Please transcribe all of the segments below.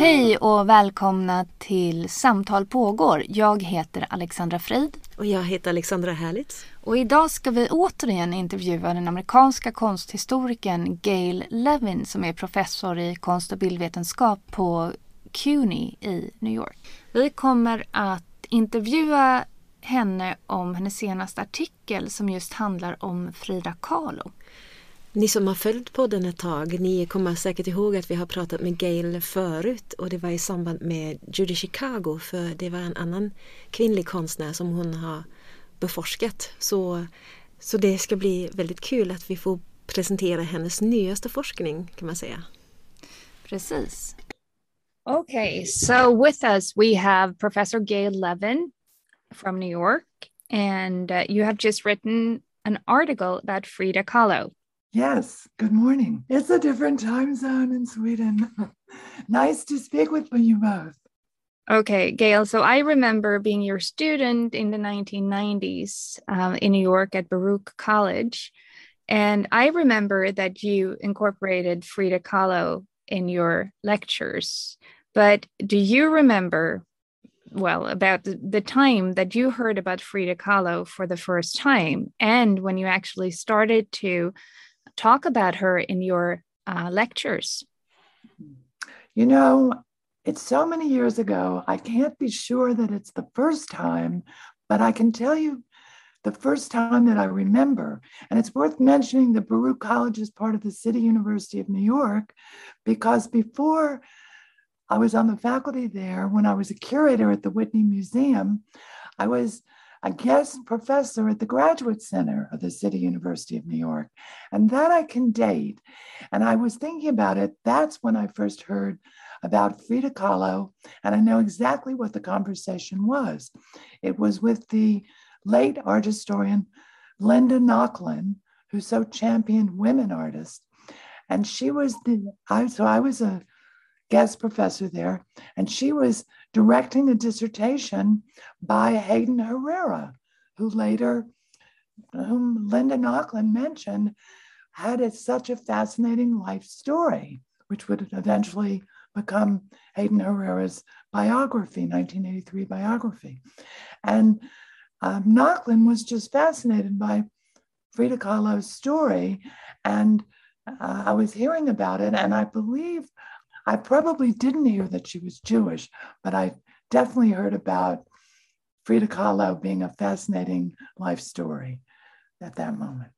Hej och välkomna till Samtal pågår. Jag heter Alexandra Frid. Och jag heter Alexandra Härlitz. Och idag ska vi återigen intervjua den amerikanska konsthistorikern Gail Levin som är professor i konst och bildvetenskap på CUNY i New York. Vi kommer att intervjua henne om hennes senaste artikel som just handlar om Frida Kahlo. Ni som har följt podden ett tag, ni kommer säkert ihåg att vi har pratat med Gail förut och det var i samband med Judy Chicago för det var en annan kvinnlig konstnär som hon har beforskat. Så, så det ska bli väldigt kul att vi får presentera hennes nyaste forskning kan man säga. Precis. Okay, so with us we have Professor Gail Levin from New York and uh, you have just written an article about Frida Kahlo. Yes, good morning. It's a different time zone in Sweden. nice to speak with you both. Okay, Gail. So I remember being your student in the 1990s um, in New York at Baruch College. And I remember that you incorporated Frida Kahlo in your lectures. But do you remember, well, about the, the time that you heard about Frida Kahlo for the first time and when you actually started to talk about her in your uh, lectures? You know, it's so many years ago, I can't be sure that it's the first time, but I can tell you the first time that I remember. And it's worth mentioning that Baruch College is part of the City University of New York because before I was on the faculty there, when I was a curator at the Whitney Museum, I was a guest professor at the Graduate Center of the City University of New York. And that I can date. And I was thinking about it. That's when I first heard about Frida Kahlo. And I know exactly what the conversation was. It was with the late art historian Linda Nochlin, who so championed women artists. And she was the, I, so I was a guest professor there, and she was directing a dissertation by Hayden Herrera, who later, whom Linda Nochlin mentioned, had a, such a fascinating life story, which would eventually become Hayden Herrera's biography, 1983 biography. And um, Nochlin was just fascinated by Frida Kahlo's story. And uh, I was hearing about it, and I believe I probably didn't hear that she was Jewish, but I definitely heard about Frida Kahlo being a fascinating life story at that moment.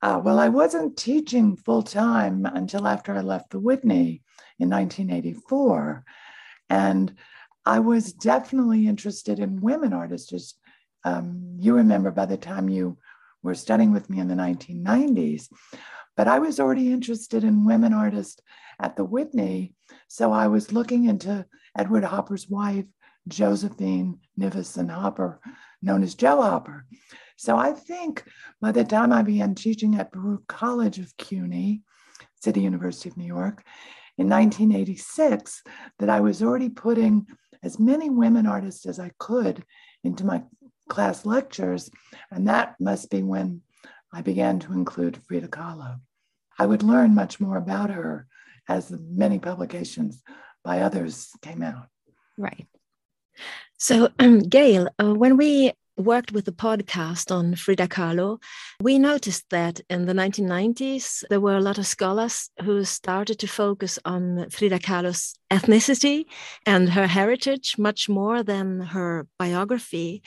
Uh, well, I wasn't teaching full time until after I left the Whitney in 1984. And I was definitely interested in women artists. Um, you remember by the time you were studying with me in the 1990s, but I was already interested in women artists at the Whitney. So I was looking into Edward Hopper's wife, Josephine Nivison Hopper, known as Jo Hopper. So I think by the time I began teaching at Baruch College of CUNY, City University of New York, in 1986, that I was already putting as many women artists as I could into my class lectures. And that must be when I began to include Frida Kahlo. I would learn much more about her as many publications by others came out. Right. So, um, Gail, uh, when we worked with a podcast on Frida Kahlo, we noticed that in the 1990s, there were a lot of scholars who started to focus on Frida Kahlo's ethnicity and her heritage much more than her biography.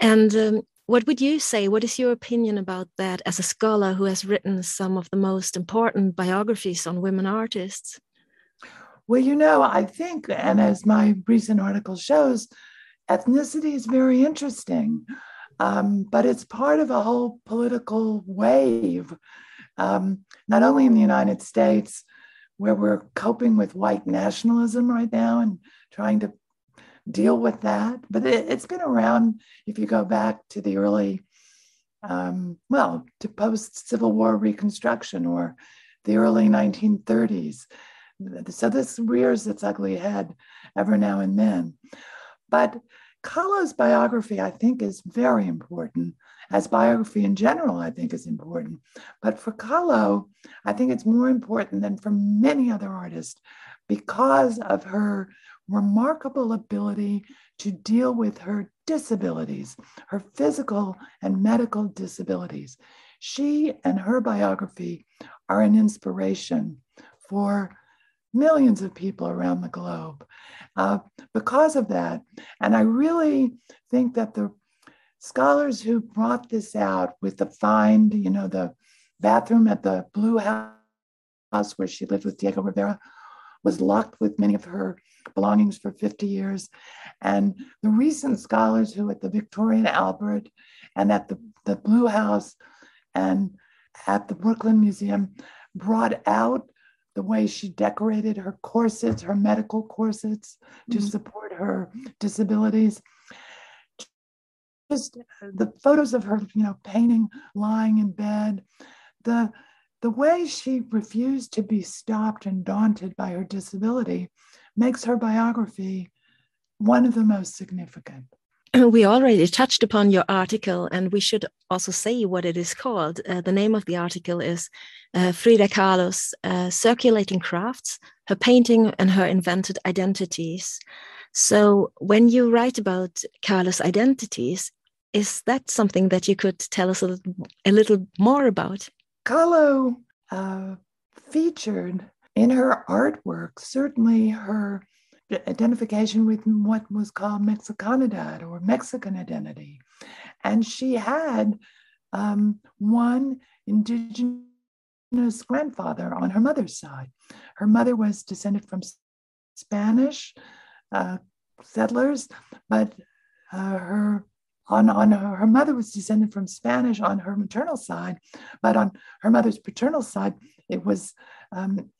And um, what would you say? What is your opinion about that as a scholar who has written some of the most important biographies on women artists? Well, you know, I think, and as my recent article shows, ethnicity is very interesting, um, but it's part of a whole political wave, um, not only in the United States, where we're coping with white nationalism right now and trying to deal with that. But it, has been around if you go back to the early, um, well, to post Civil War Reconstruction or the early 1930s. So this rears its ugly head every now and then. But Kahlo's biography, I think, is very important, as biography in general, I think, is important. But for Kahlo, I think it's more important than for many other artists because of her remarkable ability to deal with her disabilities, her physical and medical disabilities. She and her biography are an inspiration for millions of people around the globe uh, because of that. And I really think that the scholars who brought this out with the find, you know, the bathroom at the Blue House where she lived with Diego Rivera was locked with many of her belongings for 50 years. And the recent scholars who at the Victoria and Albert and at the, the Blue House and at the Brooklyn Museum brought out the way she decorated her corsets, her medical corsets to mm-hmm. support her disabilities. Just the photos of her, you know, painting, lying in bed, the the way she refused to be stopped and daunted by her disability makes her biography one of the most significant. We already touched upon your article, and we should also say what it is called. Uh, the name of the article is uh, Frida Kahlo's uh, Circulating Crafts, Her Painting and Her Invented Identities. So, when you write about Kahlo's identities, is that something that you could tell us a little, a little more about? Kahlo uh, featured in her artwork, certainly her identification with what was called Mexicanidad or Mexican identity. And she had um, one indigenous grandfather on her mother's side. Her mother was descended from Spanish uh, settlers, but uh, her on, on her, her mother was descended from Spanish on her maternal side, but on her mother's paternal side, it was um,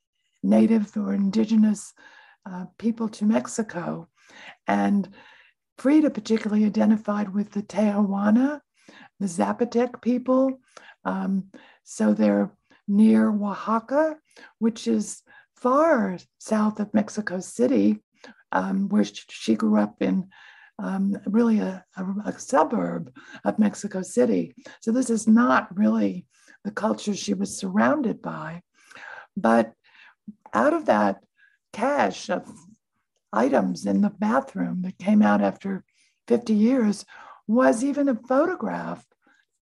native or indigenous uh, people to Mexico. And Frida particularly identified with the Tehuana, the Zapotec people. Um, so they're near Oaxaca, which is far south of Mexico City, um, where she grew up in um, really a, a, a, suburb of Mexico City. So this is not really the culture she was surrounded by. But out of that cache of items in the bathroom that came out after 50 years was even a photograph.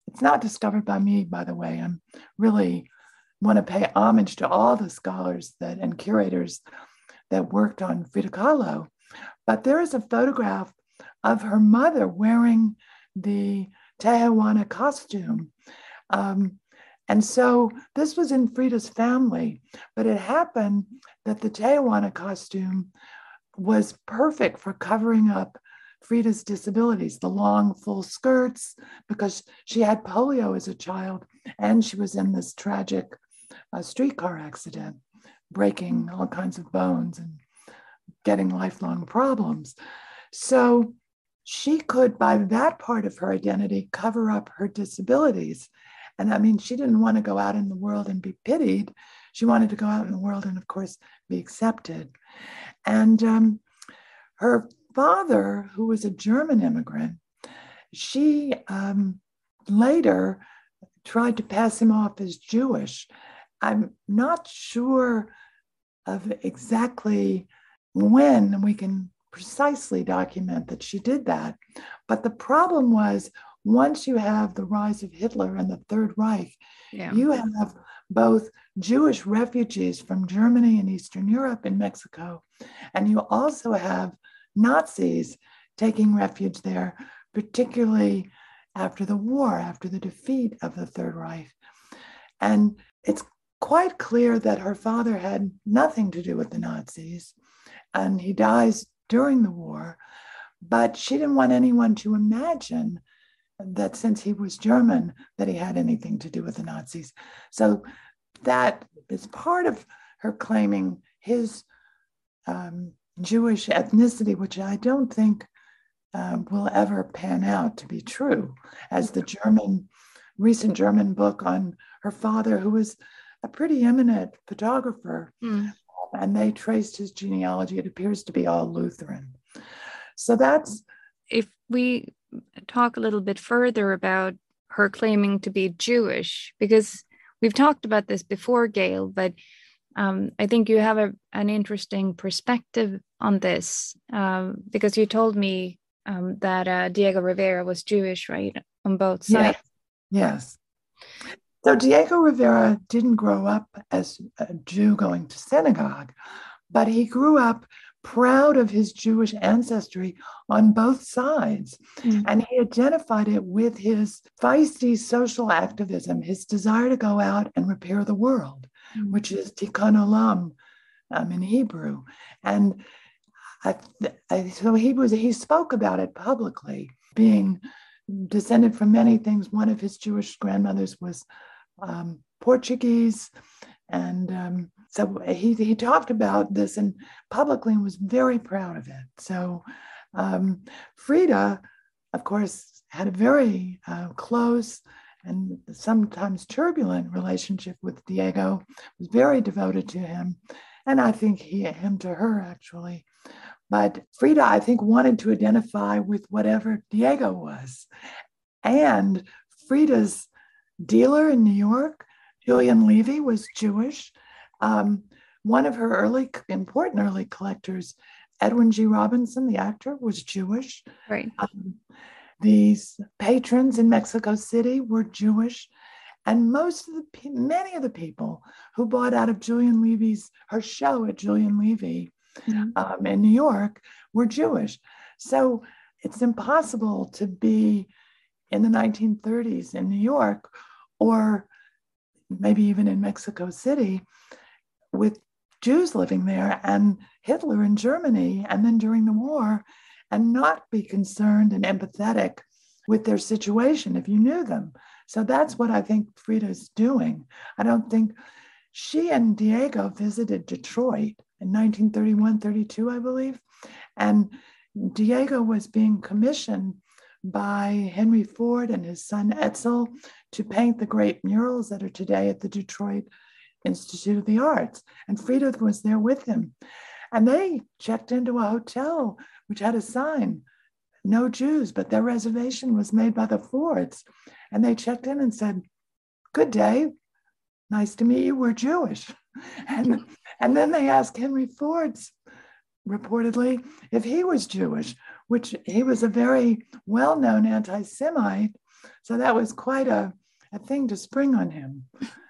It's not discovered by me, by the way. I'm really want to pay homage to all the scholars that and curators that worked on Frida Kahlo. But there is a photograph of her mother wearing the Tehuana costume. Um, and so this was in Frida's family, but it happened that the Tehuana costume was perfect for covering up Frida's disabilities, the long, full skirts, because she had polio as a child and she was in this tragic uh, streetcar accident, breaking all kinds of bones and getting lifelong problems. So she could, by that part of her identity, cover up her disabilities. And I mean, she didn't want to go out in the world and be pitied. She wanted to go out in the world and, of course, be accepted. And um, her father, who was a German immigrant, she um, later tried to pass him off as Jewish. I'm not sure of exactly when we can precisely document that she did that. But the problem was once you have the rise of Hitler and the Third Reich, yeah. you have both Jewish refugees from Germany and Eastern Europe and Mexico, and you also have Nazis taking refuge there, particularly after the war, after the defeat of the Third Reich. And it's quite clear that her father had nothing to do with the Nazis, and he dies during the war, but she didn't want anyone to imagine that since he was German, that he had anything to do with the Nazis. So that is part of her claiming his um, Jewish ethnicity, which I don't think uh, will ever pan out to be true, as the German, recent German book on her father, who was a pretty eminent photographer, mm. and they traced his genealogy. It appears to be all Lutheran. So that's. If we talk a little bit further about her claiming to be Jewish, because we've talked about this before, Gail, but um, I think you have a, an interesting perspective on this um, because you told me um, that uh, Diego Rivera was Jewish, right, on both sides. Yes. yes. So Diego Rivera didn't grow up as a Jew going to synagogue, but he grew up proud of his Jewish ancestry on both sides. Mm-hmm. And he identified it with his feisty social activism, his desire to go out and repair the world, mm-hmm. which is tikkun olam um, in Hebrew. And I, I, so he was he spoke about it publicly, being descended from many things. One of his Jewish grandmothers was um, Portuguese, and um, so he he talked about this and publicly and was very proud of it. So um, Frida, of course, had a very uh, close and sometimes turbulent relationship with Diego. Was very devoted to him, and I think he him to her actually. But Frida, I think, wanted to identify with whatever Diego was. And Frida's dealer in New York, Julian Levy, was Jewish. Um, one of her early, important early collectors, Edward G. Robinson, the actor, was Jewish. Right. Um, these patrons in Mexico City were Jewish. And most of the, many of the people who bought out of Julian Levy's, her show at Julian Levy mm-hmm. um, in New York were Jewish. So it's impossible to be in the 1930s in New York or maybe even in Mexico City with Jews living there and Hitler in Germany and then during the war and not be concerned and empathetic with their situation if you knew them. So that's what I think Frida's doing. I don't think she and Diego visited Detroit in 1931 32, I believe. And Diego was being commissioned by Henry Ford and his son Edsel to paint the great murals that are today at the Detroit Institute of the Arts. And Frida was there with him. And they checked into a hotel which had a sign, no Jews, but their reservation was made by the Fords. And they checked in and said, Good day. Nice to meet you. We're Jewish. And and then they asked Henry Ford's reportedly if he was Jewish, which he was a very well known anti Semite. So that was quite a, a thing to spring on him.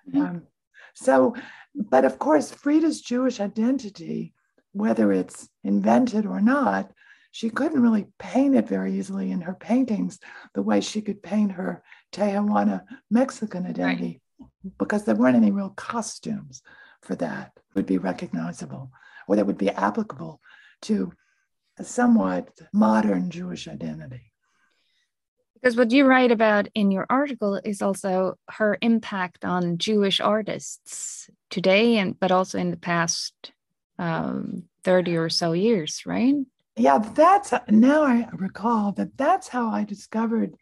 Mm-hmm. Um, so, but of course, Frida's Jewish identity, whether it's invented or not, she couldn't really paint it very easily in her paintings the way she could paint her Tehuana Mexican identity right. because there weren't any real costumes for that would be recognizable or that would be applicable to a somewhat modern Jewish identity. Because what you write about in your article is also her impact on Jewish artists today, and but also in the past um, 30 or so years, right? Yeah, that's now I recall that that's how I discovered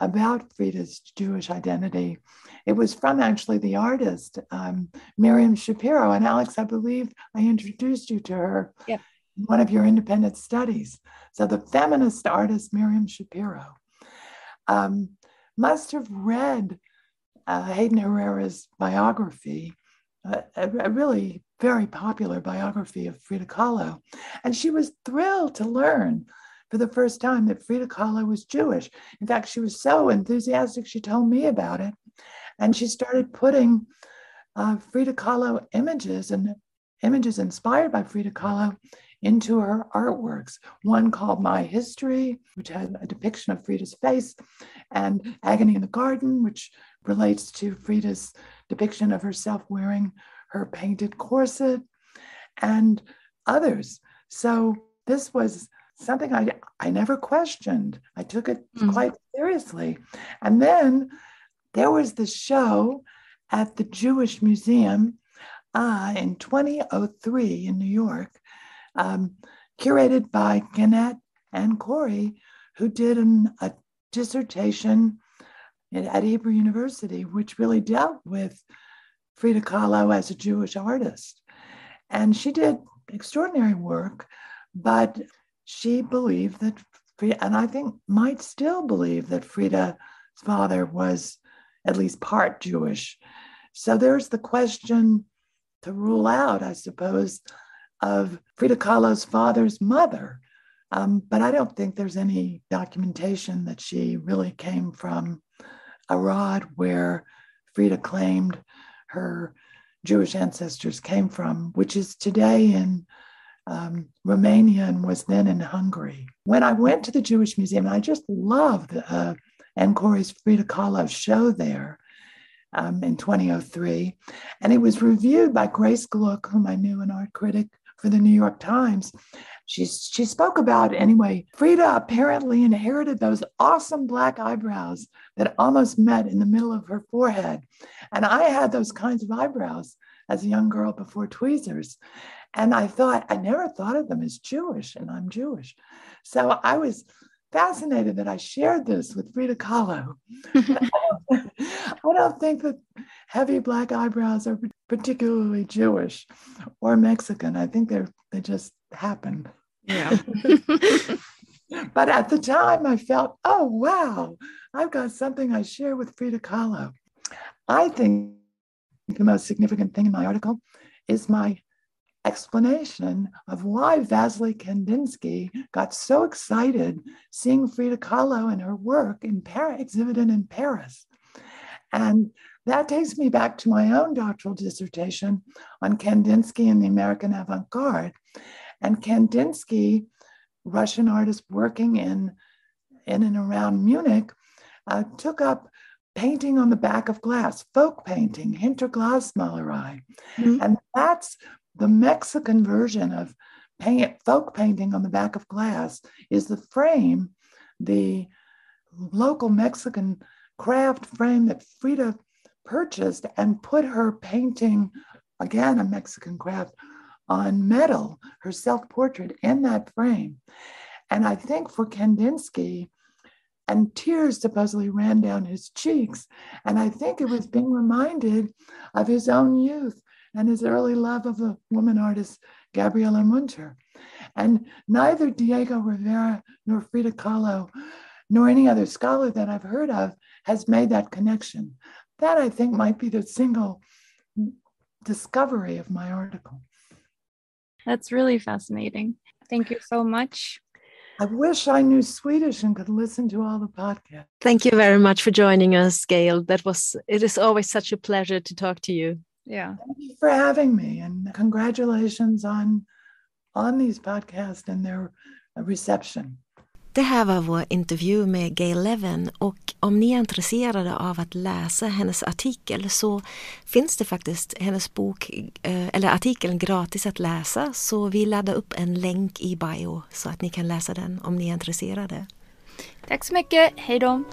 about Frida's Jewish identity. It was from actually the artist, um, Miriam Schapiro, And Alex, I believe I introduced you to her yep. in one of your independent studies. So the feminist artist, Miriam Schapiro, um, must have read uh, Hayden Herrera's biography, uh, a, a really very popular biography of Frida Kahlo. And she was thrilled to learn for the first time that Frida Kahlo was Jewish. In fact, she was so enthusiastic, she told me about it. And she started putting uh, Frida Kahlo images and images inspired by Frida Kahlo into her artworks. One called My History, which had a depiction of Frida's face, and Agony in the Garden, which relates to Frida's depiction of herself wearing her painted corset, and others. So this was something I, I never questioned. I took it mm-hmm. quite seriously. And then there was the show at the Jewish Museum uh, in 2003 in New York. Um, curated by Gannett and Corey, who did an, a dissertation at Hebrew University, which really dealt with Frida Kahlo as a Jewish artist. And she did extraordinary work, but she believed that, Frida, and I think might still believe that Frida's father was at least part Jewish. So there's the question to rule out, I suppose, of Frida Kahlo's father's mother. Um, but I don't think there's any documentation that she really came from Arad, where Frida claimed her Jewish ancestors came from, which is today in um, Romania and was then in Hungary. When I went to the Jewish Museum, I just loved uh, Anne Frida Kahlo show there um, in 2003. And it was reviewed by Grace Gluck, whom I knew, an art critic for the New York Times. She, she spoke about anyway. Frida apparently inherited those awesome black eyebrows that almost met in the middle of her forehead. And I had those kinds of eyebrows as a young girl before tweezers. And I thought, I never thought of them as Jewish, and I'm Jewish. So I was fascinated that I shared this with Frida Kahlo. I don't think that heavy black eyebrows are particularly Jewish or Mexican. I think they're they just happen. Yeah. but at the time, I felt, oh wow, I've got something I share with Frida Kahlo. I think the most significant thing in my article is my explanation of why Vasily Kandinsky got so excited seeing Frida Kahlo and her work in Paris, exhibited in Paris. And that takes me back to my own doctoral dissertation on Kandinsky and the American avant garde. And Kandinsky, Russian artist working in, in and around Munich, uh, took up painting on the back of glass, folk painting, Hinterglasmalerei. Mm-hmm. And that's the Mexican version of paint, folk painting on the back of glass is the frame, the local Mexican craft frame that Frida purchased and put her painting, again, a Mexican craft, on metal, her self portrait in that frame. And I think for Kandinsky, and tears supposedly ran down his cheeks. And I think it was being reminded of his own youth and his early love of the woman artist Gabriela Munter. And neither Diego Rivera nor Frida Kahlo nor any other scholar that I've heard of has made that connection. That I think might be the single discovery of my article. That's really fascinating. Thank you so much. I wish I knew Swedish and could listen to all the podcasts. Thank you very much for joining us, Gail. That was it is always such a pleasure to talk to you. Yeah. Thank you for having me and congratulations on on these podcasts and their reception. Det här var vår intervju med Gail Levin och om ni är intresserade av att läsa hennes artikel så finns det faktiskt hennes bok eh, eller artikeln gratis att läsa så vi laddar upp en länk i bio så att ni kan läsa den om ni är intresserade. Tack så mycket, hej då!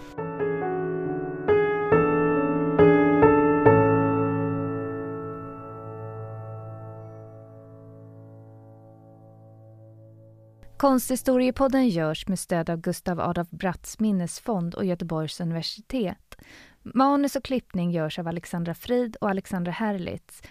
Konsthistoriepodden görs med stöd av Gustav Adolf Bratts minnesfond och Göteborgs universitet. Manus och klippning görs av Alexandra Frid och Alexandra Herlitz